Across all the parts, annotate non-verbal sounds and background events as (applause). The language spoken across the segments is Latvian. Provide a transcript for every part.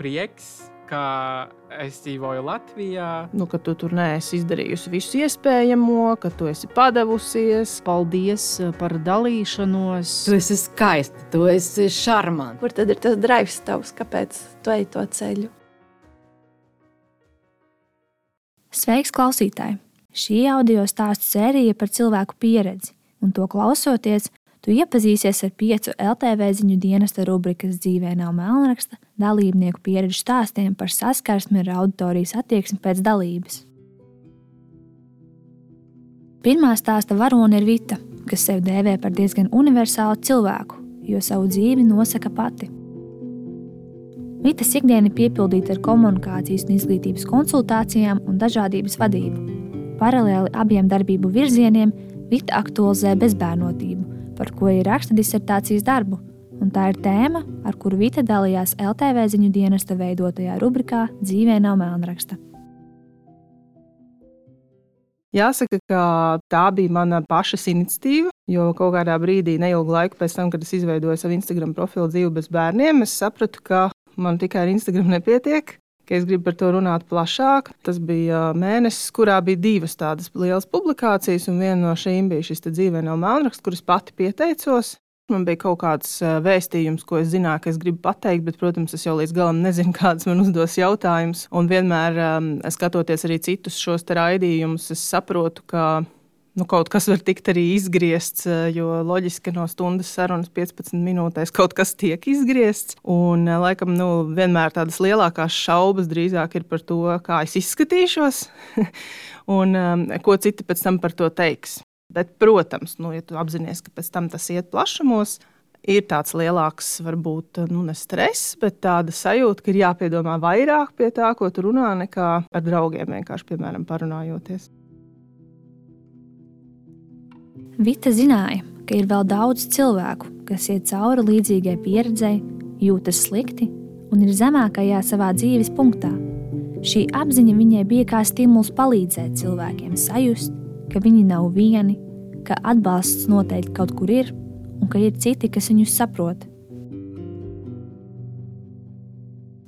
prieks, ka es dzīvoju Latvijā. Nu, ka tu tur neesi izdarījusi visu iespējamo, ka tu esi padavusies. Paldies eh, par dalīšanos. Tu esi skaista, tu esi šarmants. Kur tad ir tas drives tavs, kāpēc tu ej to ceļu? Sveiks, klausītāji! Šī audio stāstu sērija par cilvēku pieredzi, un to klausoties, tu iepazīsies ar piecu LTV ziņu dienesta rubrikas dzīvē nav melnraksta dalībnieku pieredžu stāstiem par saskarsmi ar auditorijas attieksmi pēc dalības. Pirmā stāsta varone ir Vita, kas sevi dēvē par diezgan universālu cilvēku, jo savu dzīvi nosaka pati. Vitas ikdiena ir piepildīta ar komunikācijas un izglītības konsultācijām un dažādības vadību. Paralēli abiem darbību virzieniem Vita aktualizē bezbērnotību, par ko ir raksta disertācijas darbu, un tā ir tēma, ar kuru Vita dalījās LTV ziņu dienesta veidotajā rubrikā Dzīvē nav melnraksta. Jāsaka, ka tā bija mana pašas iniciatīva, jo kaut kādā brīdī, neilgu laiku pēc tam, kad es izveidoju savu Instagram profilu dzīvi bez bērniem, es sapratu, ka man tikai ar Instagram nepietiek. Es gribu par to runāt plašāk. Tas bija mēnesis, kurā bija divas tādas lielas publikācijas, un viena no šīm bija šis dzīvē nav melnraksts, kuras pati pieteicos. Man bija kaut kāds vēstījums, ko es zināju, ka es gribu pateikt, bet, protams, es jau līdz galam nezinu, (laughs) kāds man uzdos jautājums. Un vienmēr, skatoties arī citus šos raidījumus, es saprotu, ka nu, kaut kas var tikt arī izgriezts, jo loģiski no stundas sarunas 15 minūtēs kaut kas tiek izgriezts. Un, laikam, nu, vienmēr tādas lielākās šaubas drīzāk ir par to, kā es izskatīšos (laughs) un ko citi pēc tam par to teiks. Bet, protams, nu, ja tu apzinājies, ka pēc tam tas iet plašumos, ir tāds lielāks, varbūt nu, ne stress, bet tāda sajūta, ka ir jāpiedomā vairāk pie tā, ko tu runā, nekā ar draugiem vienkārši, piemēram, parunājoties. Vita zināja, ka ir vēl daudz cilvēku, kas iet cauri līdzīgai pieredzei, jūtas slikti un ir zemākajā savā dzīves punktā. Šī apziņa viņai bija kā stimuls palīdzēt cilvēkiem sajust, ka viņi nav vieni, ka atbalsts noteikti kaut kur ir un ka ir citi, kas viņus saprot.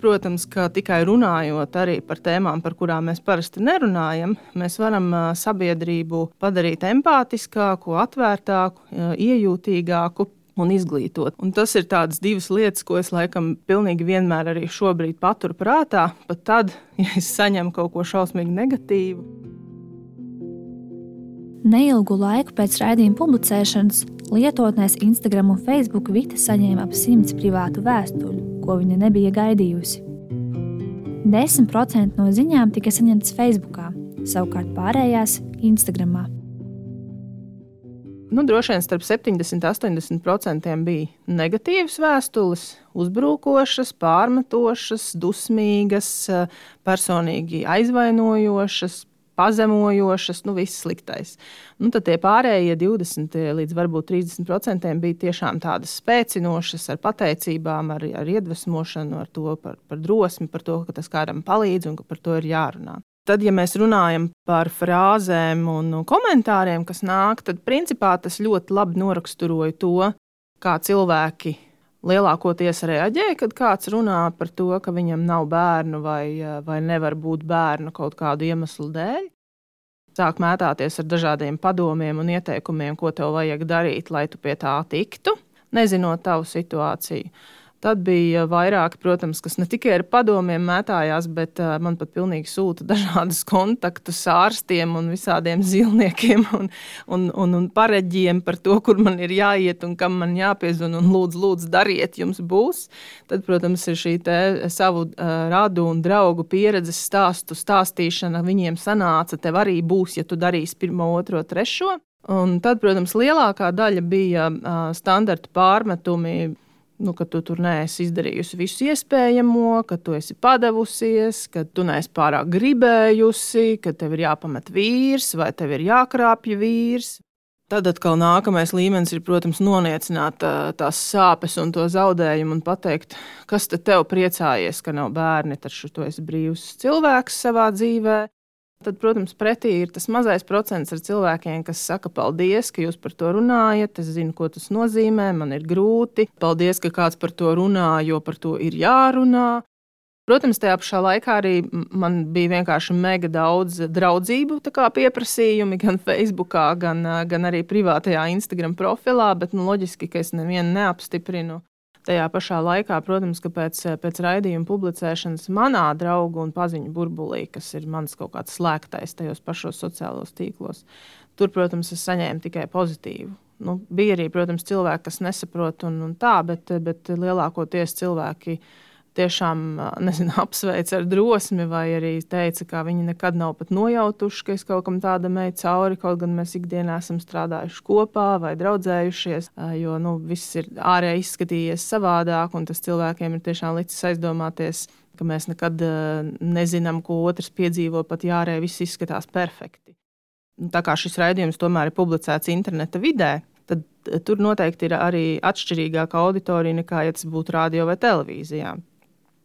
Protams, ka tikai runājot arī par tēmām, par kurām mēs parasti nerunājam, mēs varam sabiedrību padarīt empātiskāku, atvērtāku, iejūtīgāku un izglītot. Un tas ir tādas divas lietas, ko es laikam pilnīgi vienmēr arī šobrīd paturu prātā, pat tad, ja es saņemu kaut ko šausmīgi negatīvu. Neilgu laiku pēc raidījuma publicēšanas lietotnēs Instagram un Facebook Vita saņēma ap simts privātu vēstuļu, ko viņa nebija gaidījusi. 10% no ziņām tika saņemtas Facebook, savukārt pārējās Instagram. Nu, droši vien starp 70 un 80% bija negatīvas vēstules, uzbrukošas, pārmetošas, dusmīgas, personīgi aizvainojošas, pazemojošas, nu, viss sliktais. Nu, tad tie pārējie 20 līdz varbūt 30% bija tiešām tādas spēcinošas, ar pateicībām, ar, ar iedvesmošanu, ar to par, par drosmi, par to, ka tas kādam palīdz un ka par to ir jārunā. Tad, ja mēs runājam par frāzēm un komentāriem, kas nāk, tad principā tas ļoti labi noraksturoja to, kā cilvēki lielākoties reaģē, kad kāds runā par to, ka viņam nav bērnu vai, vai nevar būt bērnu kaut kādu iemeslu dēļ. Sāk mētāties ar dažādiem padomiem un ieteikumiem, ko tev vajag darīt, lai tu pie tā tiktu, nezinot tavu situāciju. Tad bija vairāk, protams, kas ne tikai ar padomiem mētājās, bet uh, man pat pilnīgi sūta (laughs) dažādus kontaktus ārstiem un visādiem zilniekiem un, un, un, un pareģiem par to, kur man ir jāiet un kam man jāpiezvan. Un lūdzu, lūdzu, dariet, jums būs. Tad, protams, ir šī savu uh, radu un draugu pieredzes stāstu stāstīšana. Viņiem sanāca, tev arī būs, ja tu darīsi pirmo, otro, trešo. Un tad, protams, lielākā daļa bija uh, standarta pārmetumi nu, ka tu tur neesi izdarījusi visu iespējamo, ka tu esi padavusies, ka tu neesi pārāk gribējusi, ka tev ir jāpamet vīrs vai tev ir jākrāpja vīrs. Tad atkal nākamais līmenis ir, protams, noniecināt tās sāpes un to zaudējumu un pateikt, kas te tev priecājies, ka nav bērni, taču tu esi brīvs cilvēks savā dzīvēm. Tad, protams, pretī ir tas mazais procents ar cilvēkiem, kas saka, paldies, ka jūs par to runājat. Es zinu, ko tas nozīmē, man ir grūti. Paldies, ka kāds par to runā, jo par to ir jārunā. Protams, tajā pašā laikā arī man bija vienkārši mega daudz draudzību pieprasījumi gan Facebook, gan, gan arī privātajā Instagram profilā, bet nu, loģiski, ka es nevienu neapstiprinu. Tajā pašā laikā, protams, ka pēc, pēc raidījuma publicēšanas manā draugu un paziņu burbulī, kas ir mans kaut kāds slēgtais tajos pašos sociālos tīklos, tur, protams, es saņēmu tikai pozitīvu. Nu, bija arī, protams, cilvēki, kas nesaprot un, un tā, bet, bet lielākoties cilvēki tiešām nezinu, (laughs) apsveic ar drosmi, vai arī teica, ka viņi nekad nav pat nojautuši, ka es kaut kam tādam eju cauri, kaut gan mēs ikdienā esam strādājuši kopā vai draudzējušies, jo nu, viss ir ārēji izskatījies savādāk, un tas cilvēkiem ir tiešām licis aizdomāties, mēs nekad nezinām, ko otrs piedzīvo, pat ja ārēji viss izskatās perfekti. Tā kā šis raidījums tomēr ir publicēts interneta vidē, tad tur noteikti ir arī atšķirīgāka auditorija nekā, ja tas būtu radio vai televīzijā.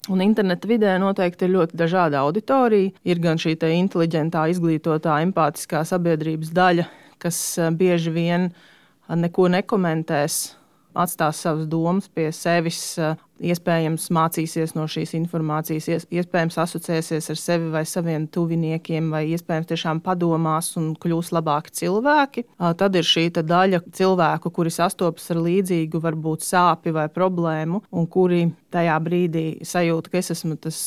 Un interneta vidē noteikti ir ļoti dažāda auditorija. Ir gan šī inteliģentā, izglītotā, empātiskā sabiedrības daļa, kas eh, bieži vien neko nekomentēs, atstās savas domas pie sevis, eh, iespējams mācīsies no šīs informācijas, iespējams asociēsies ar sevi vai saviem tuviniekiem, vai iespējams tiešām padomās un kļūs labāki cilvēki. Tad ir šī daļa cilvēku, kuri sastopas ar līdzīgu, varbūt sāpju vai problēmu, un kuri tajā brīdī sajūt, ka es esmu tas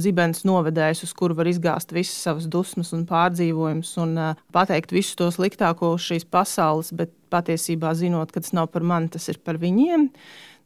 zibens novedējs, uz kuru var izgāzt visas savas dusmas un pārdzīvojumus un pateikt visu to sliktāko šīs pasaules, bet patiesībā zinot, ka tas nav par mani, tas ir par viņiem.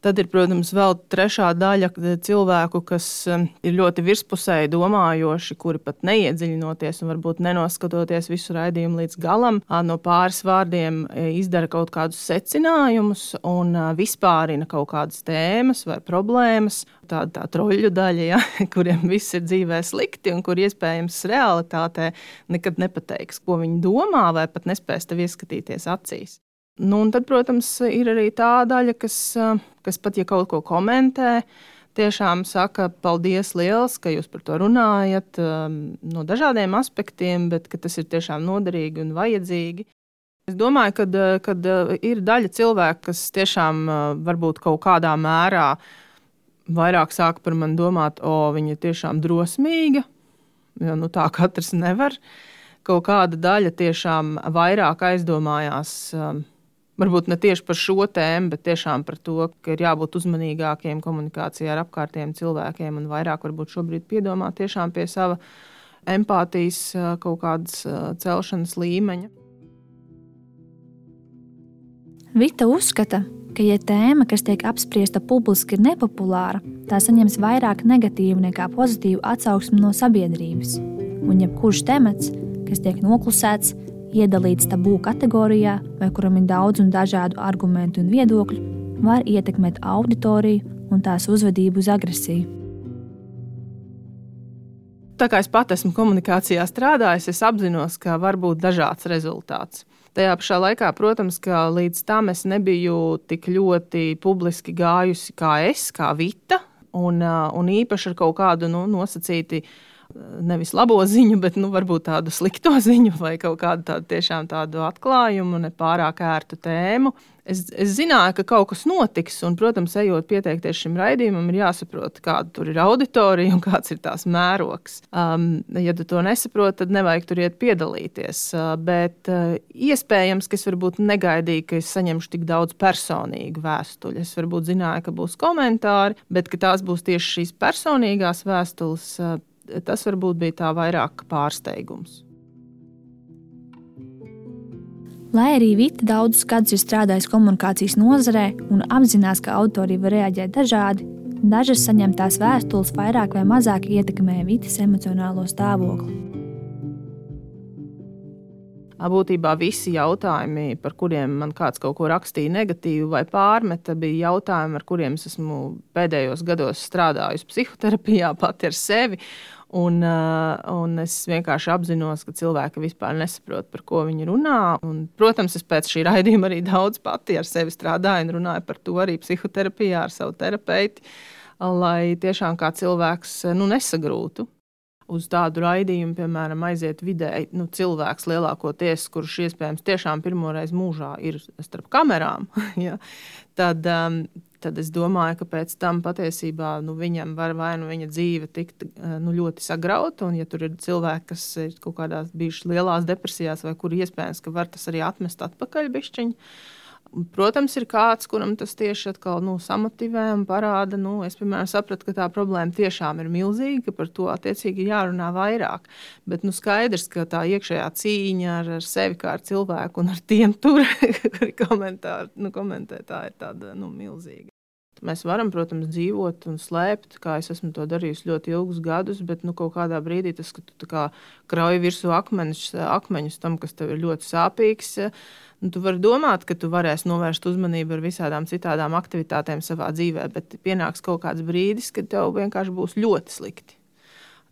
Tad ir, protams, vēl trešā daļa cilvēku, kas um, ir ļoti virspusēji domājoši, kuri pat neiedziļinoties un varbūt nenoskatoties visu raidījumu līdz galam, no pāris vārdiem izdara kaut kādus secinājumus un vispārina kaut kādas tēmas vai problēmas. Tā ir tā troļļu daļa, ja, (laughs) kuriem viss ir dzīvē slikti un kur iespējams realitātē nekad nepateiks, ko viņi domā, vai pat nespēs tev ieskatīties acīs. Nu, un tad, protams, ir arī tā daļa, kas, kas pat ja kaut ko komentē, tiešām saka, paldies liels, ka jūs par to runājat no dažādiem aspektiem, bet tas ir tiešām noderīgi un vajadzīgi. Es domāju, ka ir daļa cilvēku, kas tiešām varbūt kaut kādā mērā vairāk sāk par mani domāt, o, viņa ir tiešām drosmīga, jo nu, tā katrs nevar. Kaut kāda daļa tiešām vairāk aizdomājās varbūt ne tieši par šo tēmu, bet tiešām par to, ka ir jābūt uzmanīgākiem komunikācijā ar apkārtējiem cilvēkiem un vairāk varbūt šobrīd piedomāt tiešām pie sava empātijas kaut kādas celšanas līmeņa. Vita uzskata, ka, ja tēma, kas tiek apspriesta publiski, ir nepopulāra, tā saņems vairāk negatīvu nekā pozitīvu atsauksmi no sabiedrības. Un jebkurš temats, kas tiek noklusēts, iedalīts tabū kategorijā, vai kuram ir daudz un dažādu argumentu un viedokļu, var ietekmēt auditoriju un tās uzvedību uz agresiju. Tā kā es pat esmu komunikācijā strādājis, es apzinos, ka var būt dažāds rezultāts. Tajā pašā laikā, protams, ka līdz tam es nebiju tik ļoti publiski gājusi kā es, kā Vita, un, un īpaši ar kaut kādu nu, nosacītu nevis labo ziņu, bet nu, varbūt tādu slikto (laughs) ziņu vai kaut kādu tādu, tiešām tādu atklājumu, ne pārāk ērtu tēmu. Es, es zināju, ka kaut kas notiks, un, protams, ejot pieteikties šim raidījumam, ir jāsaprot, kāda tur ir auditorija un (laughs) kāds ir tās mērogs. Um, ja tu to nesaproti, tad nevajag tur iet piedalīties. Uh, bet uh, iespējams, ka es varbūt negaidīju, ka es saņemšu tik daudz personīgu vēstuļu. Es varbūt zināju, ka būs komentāri, bet tās būs tieši šīs personīgās vēstules. Uh, tas varbūt bija tā vairāk pārsteigums. Lai arī Vita daudzus gadus ir strādājusi komunikācijas nozarē un apzinās, ka autori var reaģēt dažādi, dažas saņemtās vēstules vairāk vai mazāk ietekmē Vitas emocionālo stāvokli. Būtībā visi jautājumi, par kuriem man kāds kaut ko rakstīja negatīvi vai pārmeta, bija jautājumi, ar kuriem es esmu pēdējos gados strādājusi psihoterapijā (laughs) pati ar sevi. Un, uh, un es vienkārši apzinos, ka cilvēki vispār nesaprot, par ko viņi runā. Un, protams, es pēc šī raidījuma arī daudz pati ar sevi strādāju un runāju par to arī psihoterapijā ar savu terapeitu, lai tiešām kā cilvēks nu, nesagrūtu uz tādu raidījumu, piemēram, aiziet vidēji nu, cilvēks lielākoties, kurš iespējams tiešām pirmoreiz mūžā ir starp kamerām, (laughs) ja, tad, um, tad es domāju, ka pēc tam patiesībā nu, viņam var vai nu viņa dzīve tikt nu, ļoti sagrauta. Un, ja tur ir cilvēki, kas ir kaut kādās bijušas lielās depresijās, vai kur iespējams, ka var tas arī atmest atpakaļ bišķiņu. Protams, ir kāds, kuram tas tieši atkal nu, samotivē un parāda. Nu, es, piemēram, sapratu, ka tā problēma tiešām ir milzīga, ka par to attiecīgi ir jārunā vairāk. Bet nu, skaidrs, ka tā iekšējā cīņa ar, ar sevi kā ar cilvēku un ar tiem tur, (laughs) kuri nu, komentē, tā ir tāda nu, milzīga. Mēs varam, protams, dzīvot un slēpt, kā es esmu to darījis ļoti ilgus gadus, bet nu, kaut kādā brīdī tas, ka tu krauj virsū akmeņus, akmeņus tam, kas tev ir ļoti sāpīgs, nu, tu vari domāt, ka tu varēsi novērst uzmanību ar visādām citām aktivitātēm savā dzīvē, bet pienāks kaut kāds brīdis, kad tev vienkārši būs ļoti slikti.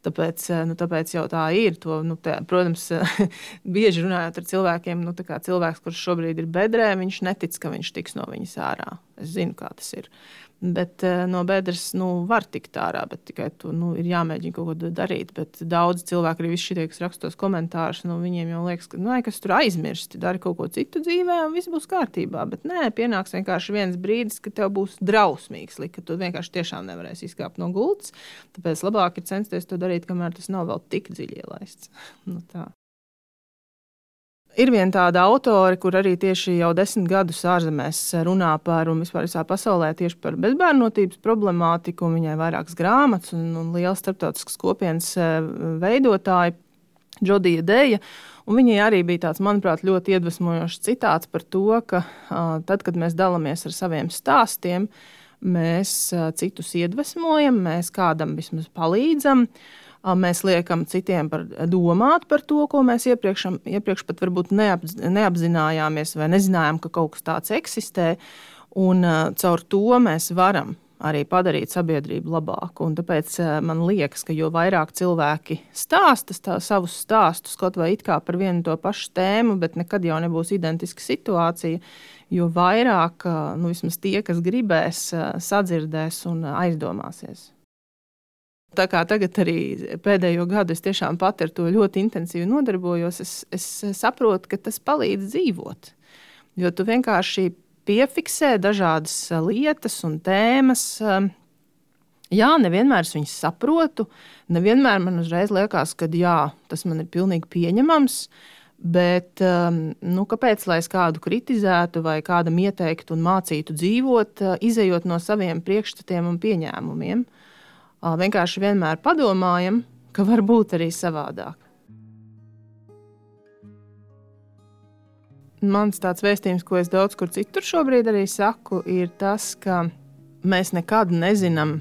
Tāpēc, nu, tāpēc jau tā ir. To, nu, tā, protams, (laughs) bieži runājot ar cilvēkiem, nu, cilvēks, kurš šobrīd ir bedrē, viņš netic, ka viņš tiks no viņas ārā. Es zinu, kā tas ir. Bet uh, no bedres nu, var tikt ārā, bet tikai to nu, ir jāmēģina kaut ko darīt. Bet daudz cilvēku arī šie, kas rakstos komentārus, nu, viņiem jau liekas, ka nu, kas tur aizmirsti, dari kaut ko citu dzīvē, un viss būs kārtībā. Bet nē, pienāks vienkārši viens brīdis, kad tev būs drausmīgs, ka tu vienkārši tiešām nevarēsi izkāpt no gultas. Tāpēc labāk ir censties to darīt, kamēr tas nav vēl tik dziļi ielaists. (laughs) nu, tā. Ir viena tāda autore, kur arī tieši jau desmit gadus ārzemēs runā par un vispār visā pasaulē tieši par bezbērnotības problemātiku. Viņai ir vairākas grāmatas un, un liela starptautiskas kopienas eh, veidotāja, Džodija Deja. Un viņai arī bija tāds, manuprāt, ļoti iedvesmojošs citāts par to, ka tad, kad mēs dalāmies ar saviem stāstiem, mēs citus iedvesmojam, mēs kādam vismaz palīdzam. Uh, Mēs liekam citiem par domāt par to, ko mēs iepriekš, iepriekš pat varbūt neapz, neapzinājāmies vai nezinājām, ka kaut kas tāds eksistē. Un caur to mēs varam arī padarīt sabiedrību labāku. Un tāpēc man liekas, ka jo vairāk cilvēki stāsta tā, savus stāstus, kaut vai par vienu to pašu tēmu, bet nekad jau nebūs identiska situācija, jo vairāk nu, tie, kas gribēs, sadzirdēs un aizdomāsies. Tā kā tagad arī pēdējo gadu es tiešām pati ar to ļoti intensīvi nodarbojos, es, es saprotu, ka tas palīdz dzīvot. Jo tu vienkārši piefiksē dažādas lietas un tēmas. Jā, nevienmēr es viņas saprotu, nevienmēr man uzreiz liekas, ka jā, tas man ir pilnīgi pieņemams. Bet nu, kāpēc lai es kādu kritizētu vai kādam ieteiktu un mācītu dzīvot, izējot no saviem priekšstatiem un pieņēmumiem? Uh, vienkārši vienmēr padomājam, ka var būt arī savādāk. Mans tāds vēstījums, ko es daudz kur citur šobrīd arī saku, ir tas, ka mēs nekad nezinām,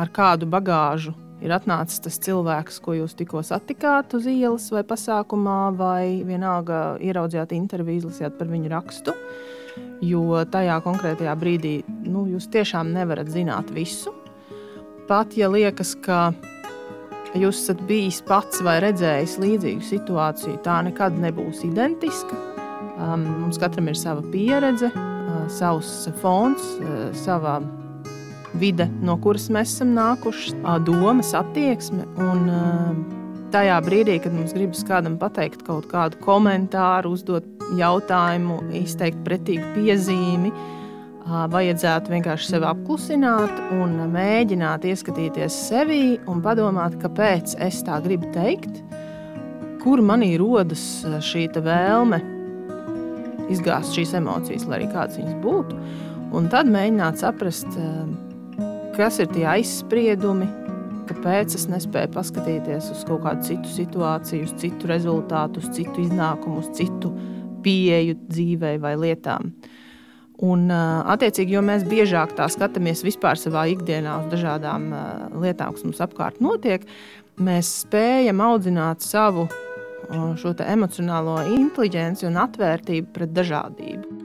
ar kādu bagāžu ir atnācis tas cilvēks, ko jūs tikko satikāt uz ielas vai pasākumā, vai vienalga ieraudzījāt interviju, izlasījāt par viņu rakstu. Jo tajā konkrētajā brīdī nu, jūs tiešām nevarat zināt visu pat ja liekas, ka jūs esat bijis pats vai redzējis līdzīgu situāciju, tā nekad nebūs identiska. Um, mums katram ir sava pieredze, uh, savs fons, uh, sava vide, no kuras mēs esam nākuši, uh, domas, attieksme. Un, uh, tajā brīdī, kad mums gribas kādam pateikt kaut kādu komentāru, uzdot jautājumu, izteikt pretīgu piezīmi, uh, vajadzētu vienkārši sevi apklusināt un mēģināt ieskatīties sevī un padomāt, kāpēc es tā gribu teikt, kur manī rodas šī vēlme izgāzt šīs emocijas, lai arī kādas viņas būtu. Un tad mēģināt saprast, kas ir tie aizspriedumi, kāpēc es nespēju paskatīties uz kaut kādu citu situāciju, uz citu rezultātu, uz citu iznākumu, uz citu pieeju dzīvei vai lietām. Uh, Un, attiecīgi, jo mēs biežāk tā skatāmies vispār savā ikdienā uz dažādām lietām, kas mums apkārt notiek, mēs spējam audzināt savu emocionālo inteligenci un atvērtību pret dažādību.